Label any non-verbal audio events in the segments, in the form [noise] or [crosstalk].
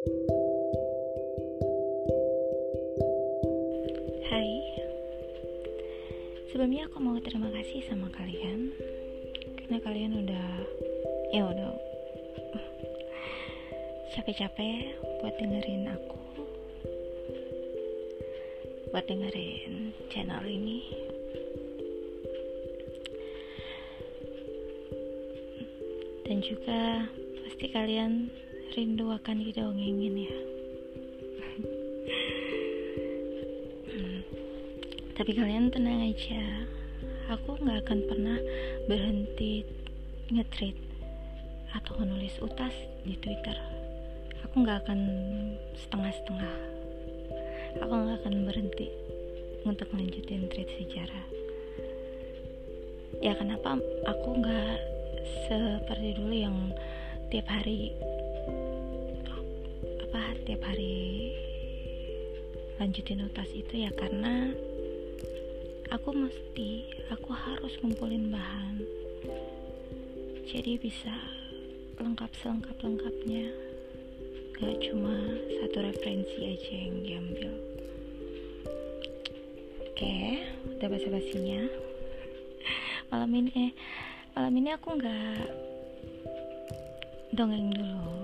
Hai. Sebelumnya aku mau terima kasih sama kalian Karena kalian udah Ya udah Capek-capek buat dengerin aku Buat dengerin channel ini. Dan juga pasti kalian rindu akan didongengin ya Tapi kalian tenang aja, aku nggak akan pernah berhenti nge-tweet atau menulis utas di Twitter. Aku nggak akan setengah-setengah. Aku nggak akan berhenti untuk melanjutin tweet sejarah. Ya kenapa aku nggak seperti dulu yang tiap hari apa tiap hari lanjutin utas itu ya? Karena aku mesti aku harus ngumpulin bahan. Jadi bisa lengkap selengkap lengkapnya. Gak cuma satu referensi aja yang diambil. Oke udah basa basinya [laughs] malam ini malam ini aku nggak dongeng dulu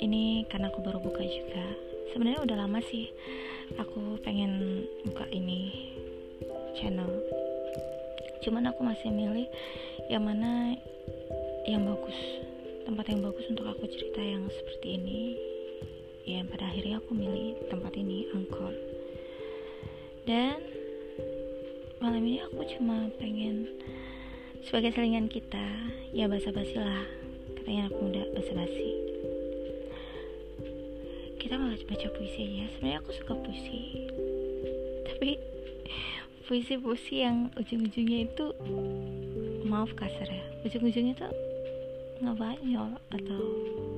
ini karena aku baru buka juga. Sebenarnya udah lama sih aku pengen buka ini channel. Cuman aku masih milih yang mana yang bagus tempat yang bagus untuk aku cerita yang seperti ini. Ya pada akhirnya aku milih tempat ini Angkor. Dan malam ini aku cuma pengen sebagai selingan kita ya basa-basi lah. Katanya aku muda basa-basi kita malah baca puisi ya. Sebenarnya aku suka puisi. Tapi puisi-puisi yang ujung-ujungnya itu maaf kasar ya ujung-ujungnya tuh ngebanyol atau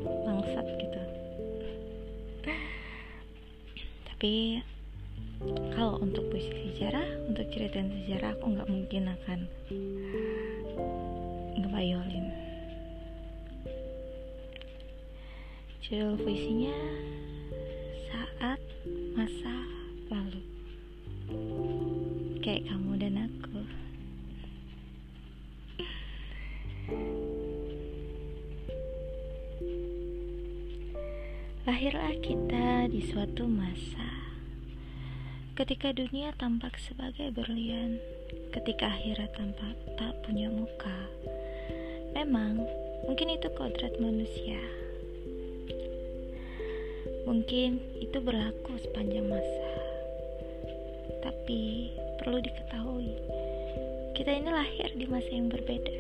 bangsat gitu. Tapi kalau untuk puisi sejarah untuk ceritain sejarah aku nggak mungkin akan ngebayolin. Judul puisinya saat masa lalu kayak kamu dan aku. Lahirlah kita di suatu masa ketika dunia tampak sebagai berlian, ketika akhirat tampak tak punya muka. Memang, mungkin itu kodrat manusia. Mungkin itu berlaku sepanjang masa. Tapi perlu diketahui, kita ini lahir di masa yang berbeda.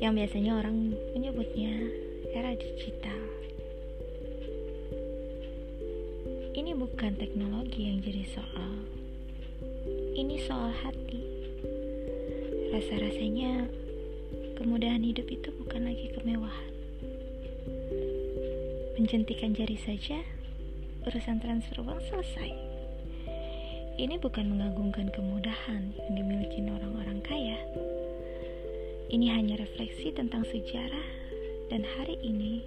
Yang biasanya orang menyebutnya era digital. Ini bukan teknologi yang jadi soal. Ini soal hati. Rasa-rasanya kemudahan hidup itu bukan lagi kemewahan. Menjentikan jari saja, urusan transfer uang selesai. Ini bukan mengagungkan kemudahan yang dimiliki orang-orang kaya. Ini hanya refleksi tentang sejarah dan hari ini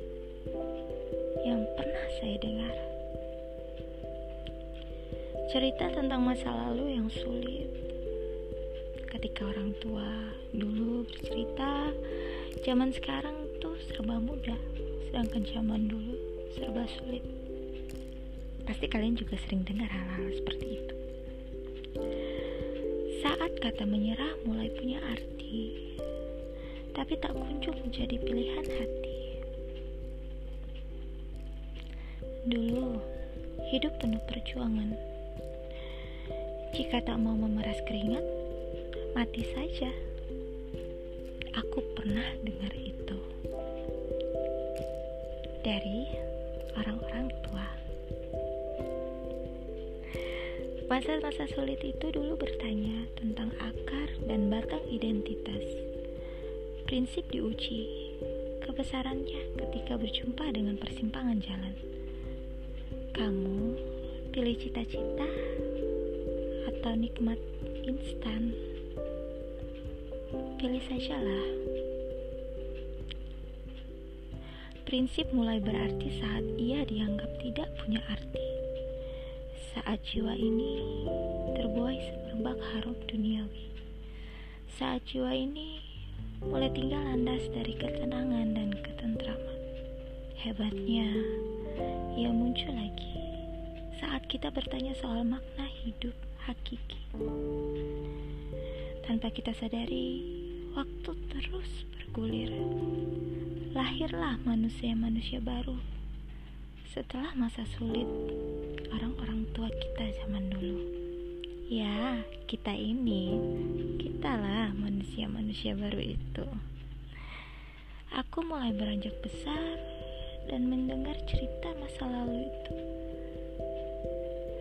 yang pernah saya dengar. Cerita tentang masa lalu yang sulit. Ketika orang tua dulu bercerita, zaman sekarang serba mudah, sedangkan zaman dulu serba sulit. Pasti kalian juga sering dengar hal-hal seperti itu. Saat kata menyerah mulai punya arti, tapi tak kunjung menjadi pilihan hati. Dulu, hidup penuh perjuangan. Jika tak mau memeras keringat, mati saja. Aku pernah dengar itu dari orang-orang tua. Masa-masa sulit itu dulu bertanya tentang akar dan batang identitas. Prinsip diuji, kebesarannya ketika berjumpa dengan persimpangan jalan. Kamu pilih cita-cita atau nikmat instan? Pilih sajalah. Prinsip mulai berarti saat ia dianggap tidak punya arti. Saat jiwa ini terbuai semerbak harum duniawi. Saat jiwa ini mulai tinggal landas dari ketenangan dan ketentraman. Hebatnya, ia muncul lagi saat kita bertanya soal makna hidup hakiki. Tanpa kita sadari, waktu terus bergulir lahirlah manusia-manusia baru setelah masa sulit orang-orang tua kita zaman dulu. Ya, kita ini, kita lah manusia-manusia baru itu. Aku mulai beranjak besar dan mendengar cerita masa lalu itu.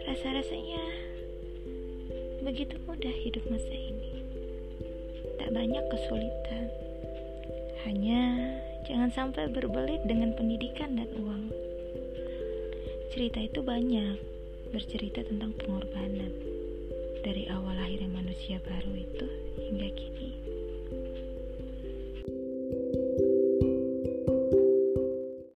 Rasa-rasanya begitu mudah hidup masa ini. Tak banyak kesulitan. Hanya Jangan sampai berbelit dengan pendidikan dan uang. Cerita itu banyak, bercerita tentang pengorbanan. Dari awal lahirnya manusia baru itu hingga kini.